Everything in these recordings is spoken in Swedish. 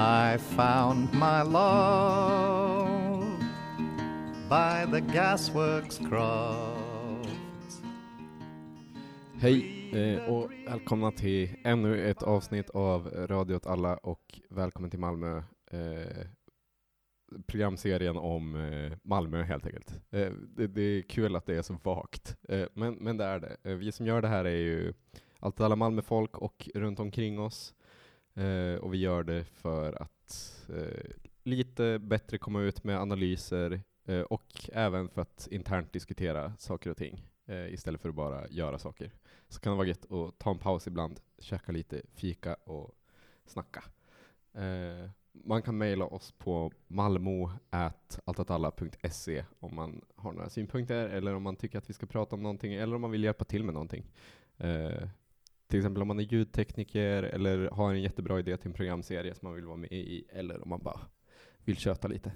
I found my love by the gasworks cross. Hej eh, och välkomna till ännu ett avsnitt av Radio åt alla och välkommen till Malmö. Eh, programserien om eh, Malmö helt enkelt. Eh, det, det, är kul att det är så vagt, eh, men, men det är det. Eh, vi som gör det här är ju allt alla Malmöfolk och runt omkring oss. Eh, och vi gör det för att eh, lite bättre komma ut med analyser eh, och även för att internt diskutera saker och ting eh, istället för att bara göra saker. Så kan det vara gött att ta en paus ibland, käka lite fika och snacka. Eh, man kan mejla oss på malmo.alltatalla.se om man har några synpunkter eller om man tycker att vi ska prata om någonting eller om man vill hjälpa till med någonting. Eh, Eh, till exempel om man är ljudtekniker eller har en jättebra idé till en programserie som man vill vara med i, eller om man bara vill köta lite.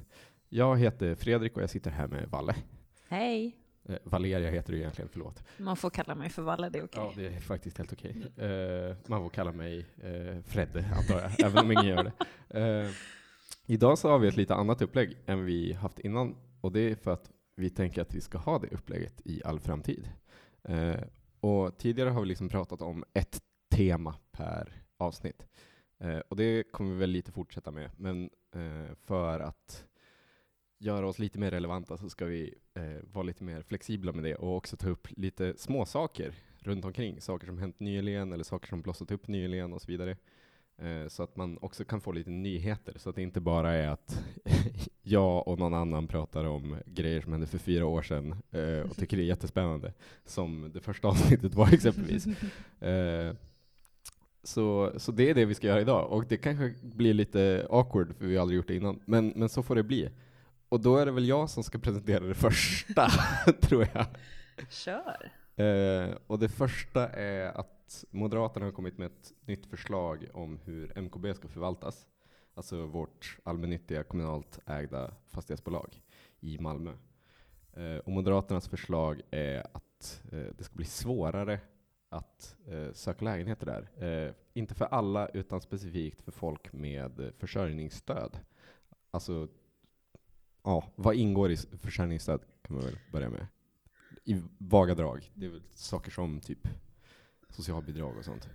Jag heter Fredrik och jag sitter här med Valle. Hej! Eh, Valeria heter du egentligen, förlåt. Man får kalla mig för Valle, det är okej. Ja, det är faktiskt helt okej. Eh, man får kalla mig eh, Fredde, antar jag, även om ingen gör det. Eh, idag så har vi ett lite annat upplägg än vi haft innan, och det är för att vi tänker att vi ska ha det upplägget i all framtid. Och tidigare har vi liksom pratat om ett tema per avsnitt. Eh, och det kommer vi väl lite fortsätta med, men eh, för att göra oss lite mer relevanta så ska vi eh, vara lite mer flexibla med det och också ta upp lite små saker runt omkring. Saker som hänt nyligen eller saker som blossat upp nyligen och så vidare. Eh, så att man också kan få lite nyheter, så att det inte bara är att jag och någon annan pratar om grejer som hände för fyra år sedan eh, och tycker det är jättespännande, som det första avsnittet var exempelvis. Eh, så, så det är det vi ska göra idag, och det kanske blir lite awkward, för vi har aldrig gjort det innan, men, men så får det bli. Och då är det väl jag som ska presentera det första, tror jag. Kör! Och det första är att Moderaterna har kommit med ett nytt förslag om hur MKB ska förvaltas. Alltså vårt allmännyttiga kommunalt ägda fastighetsbolag i Malmö. Eh, och Moderaternas förslag är att eh, det ska bli svårare att eh, söka lägenheter där. Inte för alla, utan specifikt för folk med försörjningsstöd. Alltså, ja, vad ingår i försörjningsstöd kan man väl börja med i vaga drag. Det är väl saker som typ socialbidrag och sånt.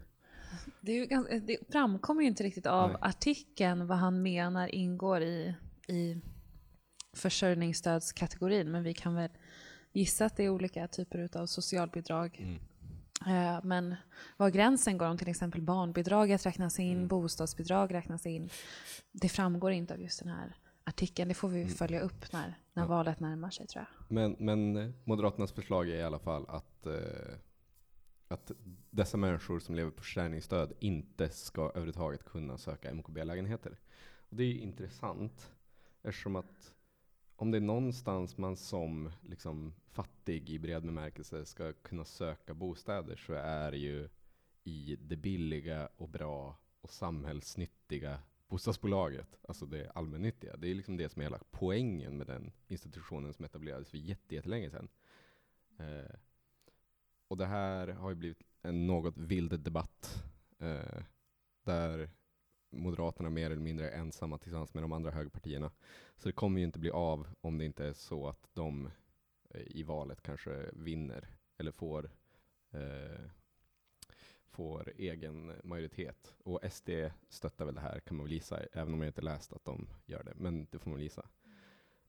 Det, är ganska, det framkommer ju inte riktigt av Nej. artikeln vad han menar ingår i, i försörjningsstödskategorin, men vi kan väl gissa att det är olika typer av socialbidrag. Mm. Eh, Men var gränsen går om till exempel barnbidraget räknas in, Mm. bostadsbidrag räknas in, det framgår inte av just den här artikeln. Det får vi Mm. följa upp när, när Ja. valet närmar sig tror jag. Men, men eh, Moderaternas förslag är i alla fall att, eh, att dessa människor som lever på försörjningsstöd inte ska överhuvudtaget kunna söka MKB-lägenheter. Och det är ju intressant eftersom att om det är någonstans man som liksom, fattig i bred bemärkelse ska kunna söka bostäder så är det ju i det billiga och bra och samhällsnyttiga bostadsbolaget, alltså det allmännyttiga. Det är liksom det som är hela poängen med den institutionen som etablerades för jättelänge sedan. Eh, och det här har ju blivit en något vild debatt eh, där Moderaterna mer eller mindre är ensamma tillsammans med de andra högerpartierna. Så det kommer ju inte bli av om det inte är så att de eh, i valet kanske vinner eller får eh, får egen majoritet. Och SD stöttar väl det här kan man väl gissa, även om jag inte läst att de gör det. Men det får man väl gissa.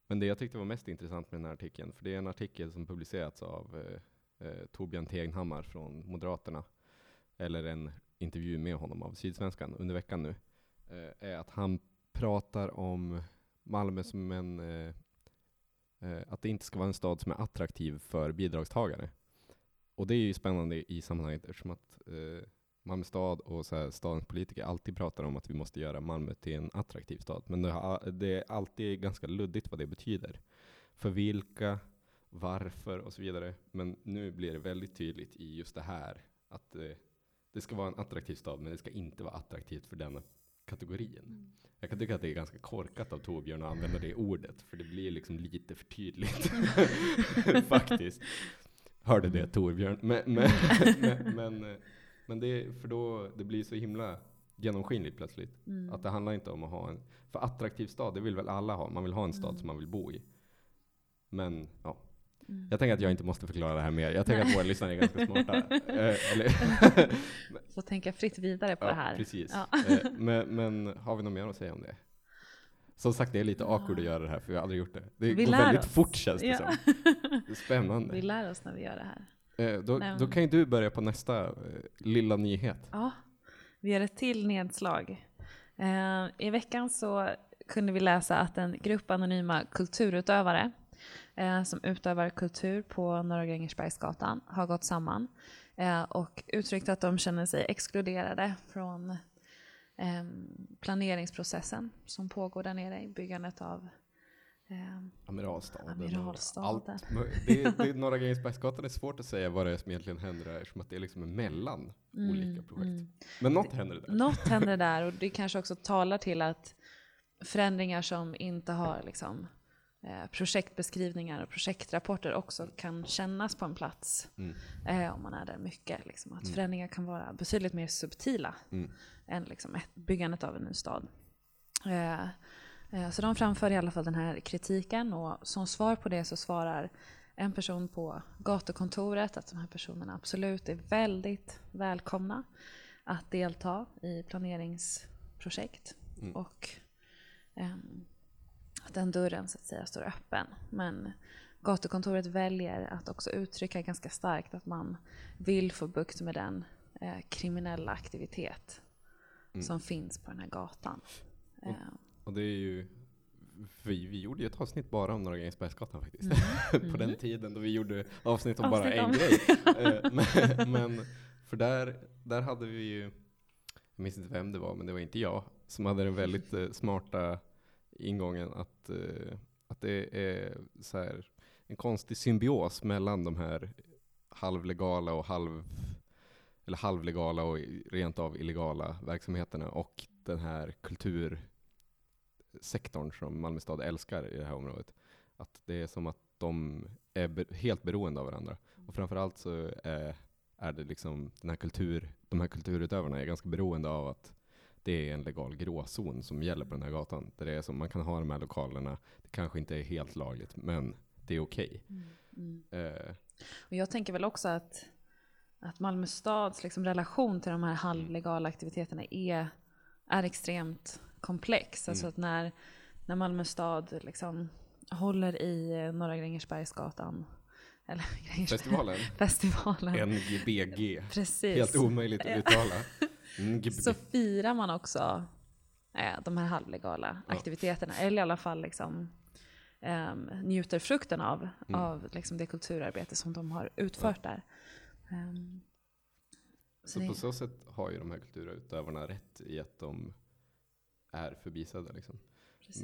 Men det jag tyckte var mest intressant med den här artikeln, för det är en artikel som publicerats av eh, eh, Torbjörn Tegnhammar från Moderaterna, eller en intervju med honom av Sydsvenskan under veckan nu, eh, är att han pratar om Malmö som en, eh, eh, att det inte ska vara en stad som är attraktiv för bidragstagare. Och det är ju spännande i sammanhanget eftersom att eh, Malmö stad och så här, stadens politiker alltid pratar om att vi måste göra Malmö till en attraktiv stad. Men det, har, det är alltid ganska luddigt vad det betyder. För vilka, varför och så vidare. Men nu blir det väldigt tydligt i just det här att eh, det ska vara en attraktiv stad, men det ska inte vara attraktivt för denna kategorin. Jag kan tycka att det är ganska korkat av Torbjörn att använda det ordet, för det blir liksom lite för tydligt. Faktiskt. Hörde det Torbjörn. Men, men, men, men, men det, för då, det blir så himla genomskinligt plötsligt. Mm. Att det handlar inte om att ha en, för attraktiv stad, det vill väl alla ha. Man vill ha en stad Mm. som man vill bo i. Men ja, Mm. jag tänker att jag inte måste förklara det här mer. Jag tänker Nej. att våra lyssnare är ganska smarta. Eh, Får tänka fritt vidare på ja, det här. Precis. Ja. Eh, men, men har vi något mer att säga om det? Som sagt, det är lite awkward att göra det här, för vi har aldrig gjort det. Det Vi går väldigt oss. fort känns det Ja. som. Det är spännande. Vi lär oss när vi gör det här. Eh, då, då kan ju du börja på nästa eh, lilla nyhet. Ja, vi gör ett till nedslag. Eh, I veckan så kunde vi läsa att en grupp anonyma kulturutövare eh, som utövar kultur på Norra Grängesbergsgatan har gått samman eh, och uttryckt att de känner sig exkluderade från eh, planeringsprocessen som pågår där nere i byggandet av eh, Amiralstaden. Amiralstaden. Allt, det, det, Norra Grängesbergsgatan är svårt att säga vad det är som egentligen händer där, eftersom att det är liksom emellan Mm, olika projekt. mm. Men något händer där. Något händer där och det kanske också talar till att förändringar som inte har liksom, projektbeskrivningar och projektrapporter också kan kännas på en plats Mm. eh, om man är där mycket. Liksom, att Mm. förändringar kan vara betydligt mer subtila Mm. än liksom, ett, byggandet av en ny stad. Eh, eh, så de framför i alla fall den här kritiken och som svar på det så svarar en person på gatukontoret att de här personerna absolut är väldigt välkomna att delta i planeringsprojekt. Mm. Och ehm, den dörren så att säga står öppen. Men gatukontoret väljer att också uttrycka ganska starkt att man vill få bukt med den eh, kriminella aktivitet Mm. som finns på den här gatan. Och- Eh, Och det är ju, vi, vi gjorde ju ett avsnitt bara om Norra Grängesbergsgatan faktiskt. Mm. på den tiden då vi gjorde avsnitt om bara Avsnitt en om- grej. Eh, men, men för där, där hade vi ju, jag minns inte vem det var, men det var inte jag, som hade den väldigt eh, smarta ingången att, eh, att det är så här, en konstig symbios mellan de här halvlegala och halv eller halvlegala och rent av illegala verksamheterna och den här kultursektorn som Malmö stad älskar i det här området. Att det är som att de är be- helt beroende av varandra. Och framförallt så är, är det liksom den här kultur, de här kulturutövarna är ganska beroende av att det är en legal gråzon som gäller på den här gatan. Där det är som, man kan ha de här lokalerna, det kanske inte är helt lagligt, men det är okej. mm. Eh, Och jag tänker väl också att, att Malmö stads liksom relation till de här halvlegala aktiviteterna är, är extremt komplex. Alltså Mm. att när, när Malmö stad liksom håller i eh, Norra Grängesbergsgatan, eller festivalen, festivalen. NGBG, Precis. helt omöjligt att uttala. NGBG. så firar man också eh, de här halvlegala Ja. aktiviteterna. Eller i alla fall liksom, ehm, njuter frukten av, Mm. av liksom det kulturarbete som de har utfört där. Ehm, så Så det, på så sätt har ju de här kulturutövarna rätt i att de är förbisedda. Liksom.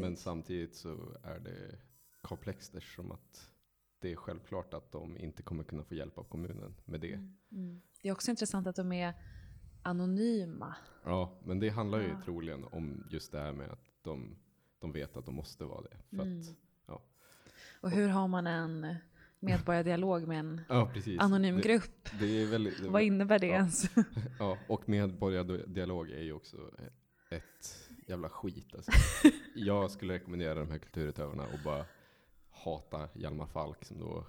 Men samtidigt så är det komplext eftersom att det är självklart att de inte kommer kunna få hjälp av kommunen med det. Mm, mm. det är också intressant att de är anonyma. Ja, men det handlar ju Ja. troligen om just det här med att de, de vet att de måste vara det. För Mm. att, ja. Och hur har man en medborgardialog med en ja, anonym det, grupp? det är väldigt, det, Vad innebär det ja. ens? Ja, och medborgardialog är ju också ett jävla skit. Alltså. Jag skulle rekommendera de här kulturutövarna att bara hata Hjalmar Falk som då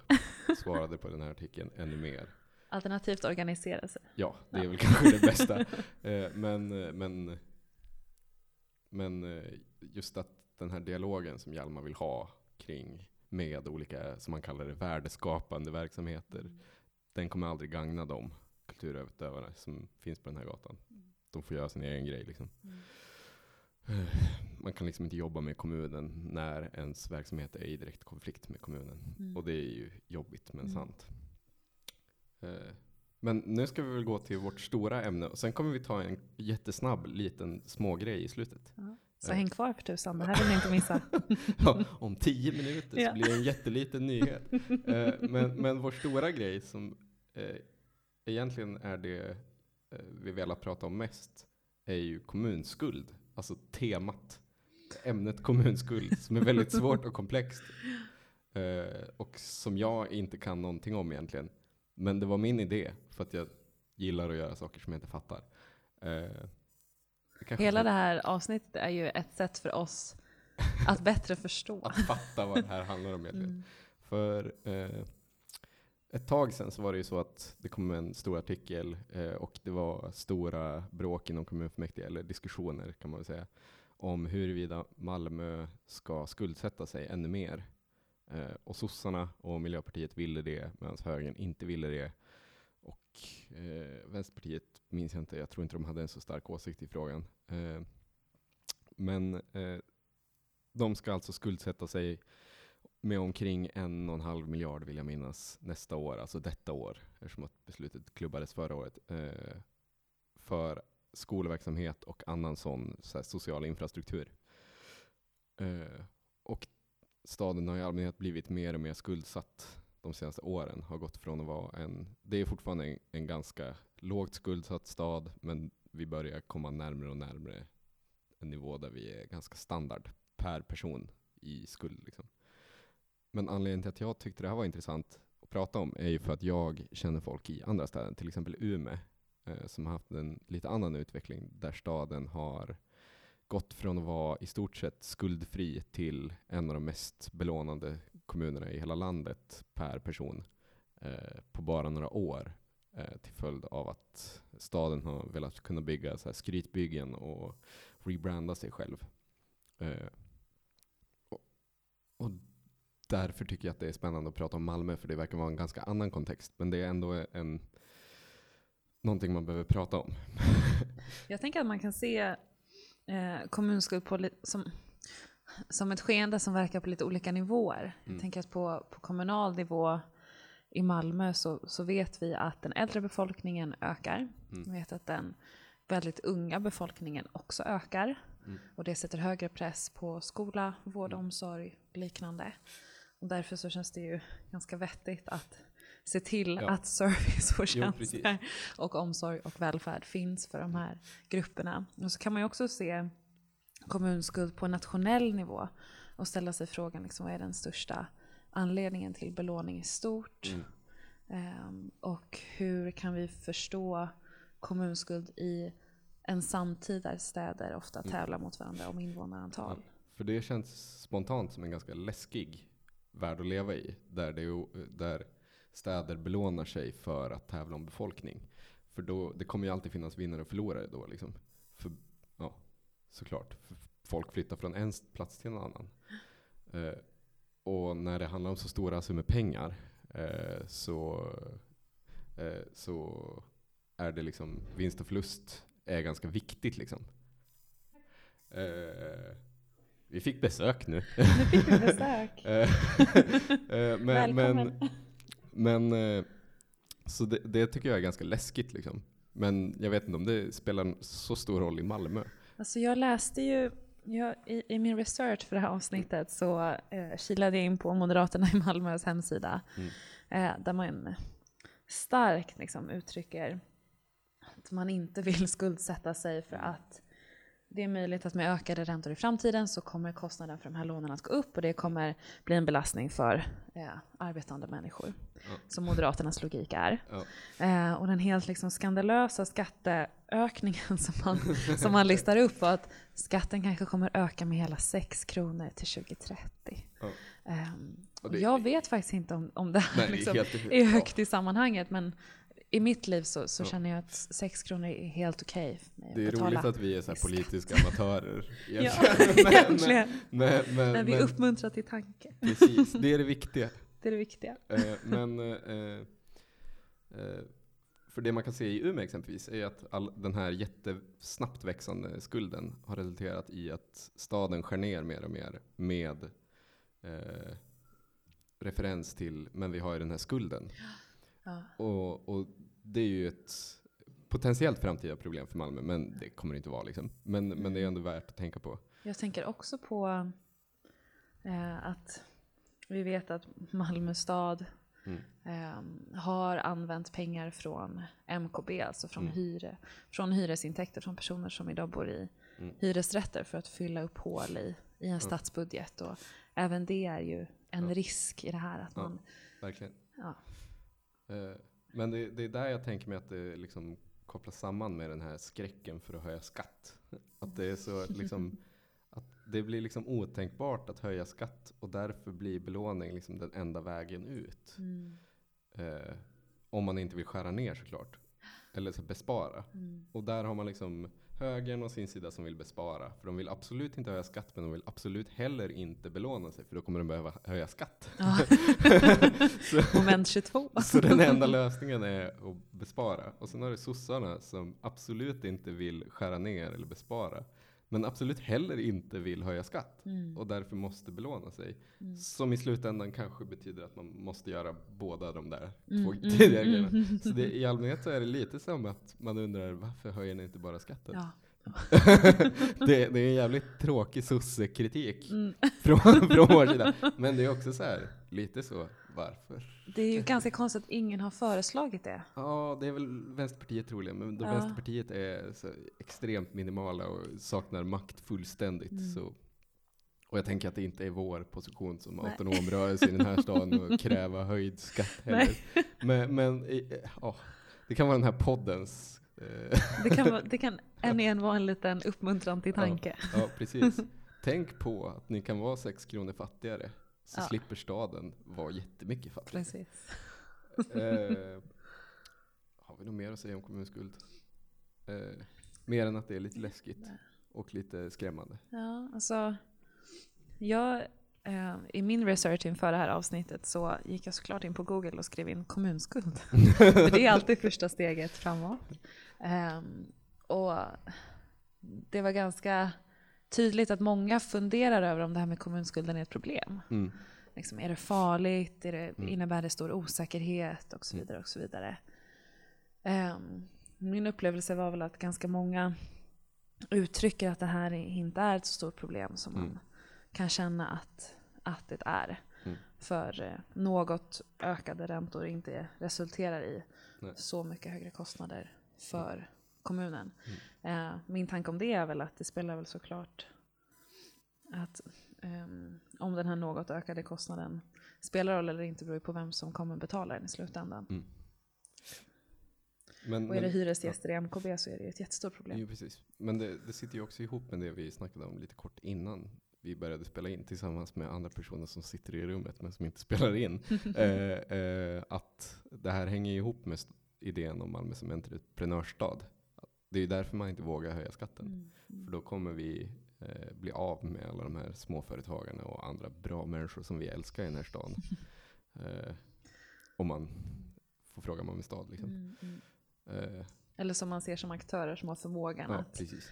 svarade på den här artikeln ännu mer. Alternativt organisera sig. Ja, det är Ja. väl kanske det bästa. Eh, Men, eh, men, men eh, just att den här dialogen som Hjalmar vill ha kring med olika, som man kallar det, värdeskapande verksamheter, den kommer aldrig gagna de kulturutövare som finns på den här gatan. De får göra sin egen grej liksom. Mm. Man kan liksom inte jobba med kommunen när ens verksamhet är i direkt konflikt med kommunen. Mm. Och det är ju jobbigt men Mm. sant. Eh, Men nu ska vi väl gå till vårt stora ämne och sen kommer vi ta en jättesnabb liten smågrej i slutet. Så Eh. häng kvar för tusan, det här vill ni inte missa. Ja, om tio minuter Ja. så blir det en jätteliten nyhet. Eh, men, men vår stora grej som egentligen är det vi velat prata om mest är ju kommunskuld. Alltså temat, ämnet kommunskuld som är väldigt svårt och komplext. Och som jag inte kan någonting om egentligen. Men det var min idé för att jag gillar att göra saker som jag inte fattar. Eh, Hela det här avsnittet är ju ett sätt för oss att bättre förstå. att fatta vad det här handlar om egentligen. Mm. För eh, ett tag sedan så var det ju så att det kom en stor artikel eh, och det var stora bråk inom kommunfullmäktige, eller diskussioner kan man väl säga, om huruvida Malmö ska skuldsätta sig ännu mer. Eh, och sossarna och Miljöpartiet ville det, medan högern inte ville det. Och eh, Vänsterpartiet minns jag inte, jag tror inte de hade en så stark åsikt i frågan. Eh, men eh, de ska alltså skuldsätta sig med omkring en och en halv miljard vill jag minnas nästa år, alltså detta år, eftersom att beslutet klubbades förra året, eh, för skolverksamhet och annan sån så här, social infrastruktur. Eh, och staden har i allmänhet blivit mer och mer skuldsatt de senaste åren. Har gått från att vara en, det är fortfarande en, en ganska lågt skuldsatt stad, men vi börjar komma närmre och närmre en nivå där vi är ganska standard per person i skuld. Liksom. Men anledningen till att jag tyckte det här var intressant att prata om är ju för att jag känner folk i andra städer, till exempel Umeå, eh, som har haft en lite annan utveckling där staden har gått från att vara i stort sett skuldfri till en av de mest belånade kommunerna i hela landet per person eh, på bara några år eh, till följd av att staden har velat kunna bygga så här skrytbyggen och rebranda sig själv. Eh, och, och därför tycker jag att det är spännande att prata om Malmö, för det verkar vara en ganska annan kontext. Men det är ändå en, någonting man behöver prata om. Jag tänker att man kan se eh, kommunskuld på som, som ett skeende som verkar på lite olika nivåer. Mm. Jag tänker att på, på kommunal nivå i Malmö så, så vet vi att den äldre befolkningen ökar. Mm. Vi vet att den väldigt unga befolkningen också ökar. Mm. Och det sätter högre press på skola, vård, Mm. omsorg och liknande. Och därför så känns det ju ganska vettigt att se till Ja. att service och Jo, tjänster och omsorg och välfärd finns för de här grupperna. Och så kan man ju också se kommunskuld på nationell nivå och ställa sig frågan liksom, vad är den största anledningen till belåning i stort? Mm. Ehm, och hur kan vi förstå kommunskuld i en samtid där städer ofta Mm. tävlar mot varandra om invånarantal? För det känns spontant som en ganska läskig värld att leva i. Där, det, där städer belånar sig för att tävla om befolkning. För då, det kommer ju alltid finnas vinnare och förlorare då. Liksom. För, ja, såklart. För folk flyttar från en plats till en annan. Eh, och när det handlar om så stora summor pengar eh, så, eh, så är det liksom vinst och förlust är ganska viktigt. Liksom. Eh, vi fick besök nu. Nu fick vi besök. Eh, eh, men, Välkommen. men, men eh, så det, det tycker jag är ganska läskigt liksom. Men jag vet inte om det spelar så stor roll i Malmö. Alltså jag läste ju, jag, i, i min research för det här avsnittet så eh, kilade jag in på Moderaterna i Malmös hemsida. Mm. Eh, där man starkt liksom, uttrycker att man inte vill skuldsätta sig för att det är möjligt att med ökade räntor i framtiden så kommer kostnaden för de här lånen att gå upp och det kommer bli en belastning för eh, arbetande människor. Ja. Som Moderaternas logik är. Ja. Eh, och den helt liksom skandalösa skatteökningen som man, som man listar upp var att skatten kanske kommer öka med hela 6 kronor till 2030. Ja. Det- jag vet faktiskt inte om, om det här Nej, liksom är högt i sammanhanget men i mitt liv så, så Ja. känner jag att 6 kronor är helt okej att Det är roligt att vi är så politiska amatörer. Ja, egentligen. Men- egentligen. Men, men, När vi men, uppmuntrar till tanke. precis, det är det viktiga. Det är det viktiga. Eh, men eh, eh, för det man kan se i Umeå exempelvis är att all, den här jättesnabbt växande skulden har resulterat i att staden skär ner mer och mer med eh, referens till, men vi har ju den här skulden. Ja. Och, och det är ju ett potentiellt framtida problem för Malmö, men det kommer det inte vara liksom. Men, men det är ändå värt att tänka på. Jag tänker också på eh, att vi vet att Malmö stad Mm. eh, har använt pengar från MKB, alltså från, Mm. hyre, från hyresintäkter från personer som idag bor i Mm. hyresrätter för att fylla upp hål i, i en stadsbudget. Och även det är ju en Ja. risk i det här. Att Ja. man, Verkligen. ja. Eh, Men det, det är där jag tänker mig att det liksom kopplas samman med den här skräcken för att höja skatt. Att det är så liksom, att det blir liksom otänkbart att höja skatt och därför blir belåning liksom den enda vägen ut. Mm. Eh, om man inte vill skära ner såklart. Eller så bespara. Mm. Och där har man liksom högern och sin sida som vill bespara. För de vill absolut inte höja skatt, men de vill absolut heller inte belåna sig, för då kommer de behöva höja skatt. Ja. så, Moment 22. så den enda lösningen är att bespara. Och sen har du sossarna som absolut inte vill skära ner eller bespara. Men absolut heller inte vill höja skatt. Mm. Och därför måste belåna sig. Mm. Som i slutändan kanske betyder att man måste göra båda de där Mm, två tidigare mm, grejerna. mm. Så det, i allmänhet så är det lite som att man undrar varför höjer ni inte bara skatten? Ja. det, det är en jävligt tråkig sossekritik Mm. från, från vår sida. Men det är också så här, lite så, varför? Det är ju ganska konstigt att ingen har föreslagit det. Ja, det är väl Vänsterpartiet troligen, men då Ja. Vänsterpartiet är extremt minimala och saknar makt fullständigt. Mm. Så. Och jag tänker att det inte är vår position som Nej. autonom rörelse i den här staden att kräva höjd skatt heller. Men, men i- ja, det kan vara den här poddens eh, Det kan, vara- det kan än igen vara en liten uppmuntran till tanke. Ja, precis. Tänk på att ni kan vara sex kronor fattigare, så Ja. slipper staden vara jättemycket fattigare. Precis. Eh, har vi något mer att säga om kommunskuld? Eh, mer än att det är lite läskigt och lite skrämmande. Ja, alltså. Jag, eh, I min research inför det här avsnittet så gick jag såklart in på Google och skrev in kommunskuld. För det är alltid första steget framåt. Ehm, och det var ganska tydligt att många funderar över om det här med kommunskulden är ett problem. Mm. Liksom, är det farligt? Är det, Mm. Innebär det stor osäkerhet? Och så Mm. vidare. och så vidare. Ehm, min upplevelse var väl att ganska många uttrycker att det här inte är ett så stort problem som man Mm. kan känna att, att det är. Mm. För eh, något ökade räntor inte resulterar i Nej. så mycket högre kostnader för kommunen. Mm. Eh, min tanke om det är väl att det spelar väl såklart att ehm, om den här något ökade kostnaden spelar roll eller inte beror på vem som kommer betala den i slutändan. Mm. Men, Och är det hyresgäster i MKB så är det ett jättestort problem. jo, precis. men det, det sitter ju också ihop med det vi snackade om lite kort innan vi började spela in tillsammans med andra personer som sitter i rummet men som inte spelar in. eh, eh, att det här hänger ihop med idén om Malmö som entreprenörsstad. Det är därför man inte vågar höja skatten. Mm. För då kommer vi eh, bli av med alla de här småföretagarna och andra bra människor som vi älskar i den här stan. eh, om man får fråga Malmö stad. Liksom. Mm, mm. Eh, Eller som man ser som aktörer som har förmågan ja, att precis.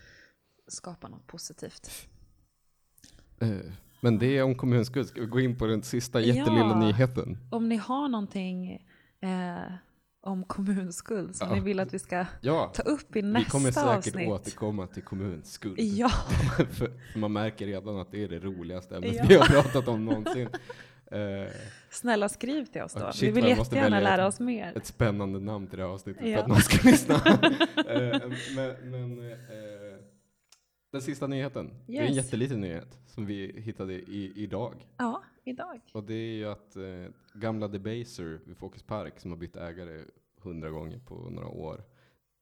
skapa något positivt. Eh, men det är om kommunskuld. Ska vi gå in på den sista jättelilla Ja. nyheten? Om ni har någonting eh, om kommunskuld som Ja. ni vill att vi ska Ja, ta upp i vi nästa kommer säkert avsnitt. återkomma till kommunskuld. Ja, för, man märker redan att det är det roligaste ämnet Ja. vi har pratat om någonsin. Snälla skriv till oss då. Shit, vi vill jättegärna lära oss mer. ett spännande namn till det här avsnittet Ja. för att någon ska lyssna. Eh, men men eh, den sista nyheten, det är en Yes. jätteliten nyhet som vi hittade i, idag. Ja, idag. Och det är ju att eh, gamla Debaser vid Folkets Park som har bytt ägare hundra gånger på några år.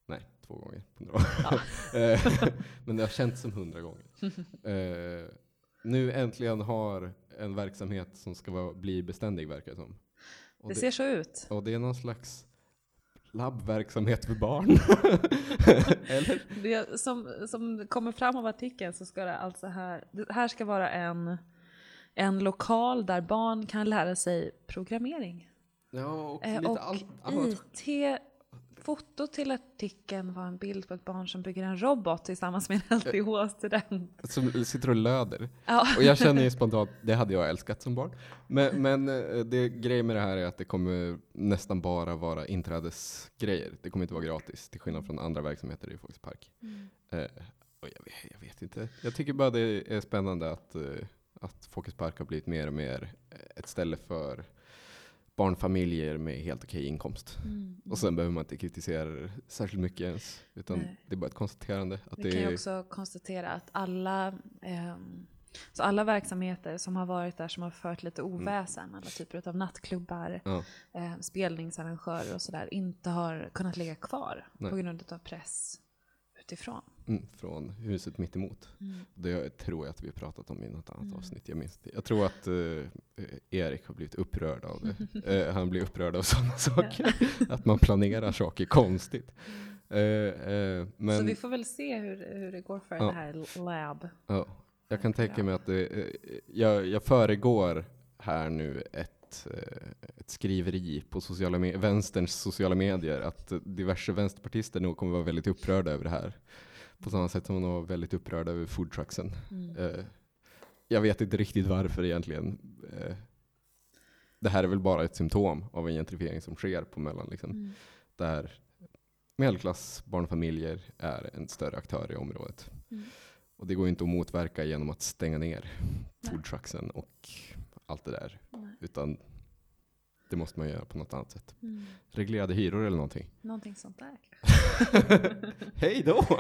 Nej, två gånger på några år. Eh, Men det har känts som hundra gånger. Eh, nu äntligen har en verksamhet som ska vara, bli beständig verkar det som. Och Det ser så ut. och det är någon slags labbverksamhet för barn. Eller? Det, som, som kommer fram av artikeln så ska det alltså här, det här ska vara en, en lokal där barn kan lära sig programmering. Ja, och Eh, lite och allt annat. IT, foto till artikeln var en bild på ett barn som bygger en robot tillsammans med en LTH-student. Som sitter och löder. Ja. Och jag känner ju spontant, det hade jag älskat som barn. Men, men eh, det grejen med det här är att det kommer nästan bara vara inträdesgrejer. Det kommer inte vara gratis, till skillnad från andra verksamheter i Folkets Park. Mm. Eh, och jag, vet- jag vet inte. Jag tycker bara det är spännande att, eh, att Folkets Park har blivit mer och mer eh, ett ställe för barnfamiljer med helt okej inkomst. Mm. Och sen behöver man inte kritisera det särskilt mycket ens. Utan Nej. det är bara ett konstaterande. Att Vi det kan ju är, också konstatera att alla, ehm, Så alla verksamheter som har varit där som har fört lite oväsen, alla typer av nattklubbar, Ja. eh, spelningsarrangörer och sådär, inte har kunnat ligga kvar Nej. på grund av press utifrån. Mm, från huset mitt emot. Mm. Det tror jag att vi har pratat om i något annat avsnitt. Jag, minns det. jag tror att eh, Erik har blivit upprörd av det. Eh, han blir upprörd av sådana saker. att man planerar saker konstigt. Eh, eh, men Så vi får väl se hur, hur det går för Ja. det här lab. ja, jag kan tänka mig att det, eh, jag, jag föregår här nu ett, eh, ett skriveri på sociala vänsterns sociala medier att diverse vänsterpartister nog kommer vara väldigt upprörda över det här. På samma sätt som de var väldigt upprörda över foodtrucksen. Mm. Eh, jag vet inte riktigt varför egentligen. Eh, det här är väl bara ett symptom av en gentrifiering som sker på Möllan. Liksom, Mm. Där medelklass barnfamiljer är en större aktör i området. Mm. Och det går inte att motverka genom att stänga ner foodtrucksen och allt det där. Nej. Utan det måste man göra på något annat sätt. Mm. Reglerade hyror eller någonting. Någonting sånt där. Hej då!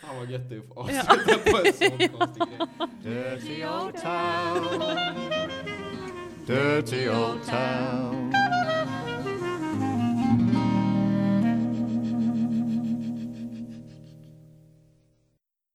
Fan vad gött det är att få avsluta på en sån konstig grej. Dirty old town. Dirty old town.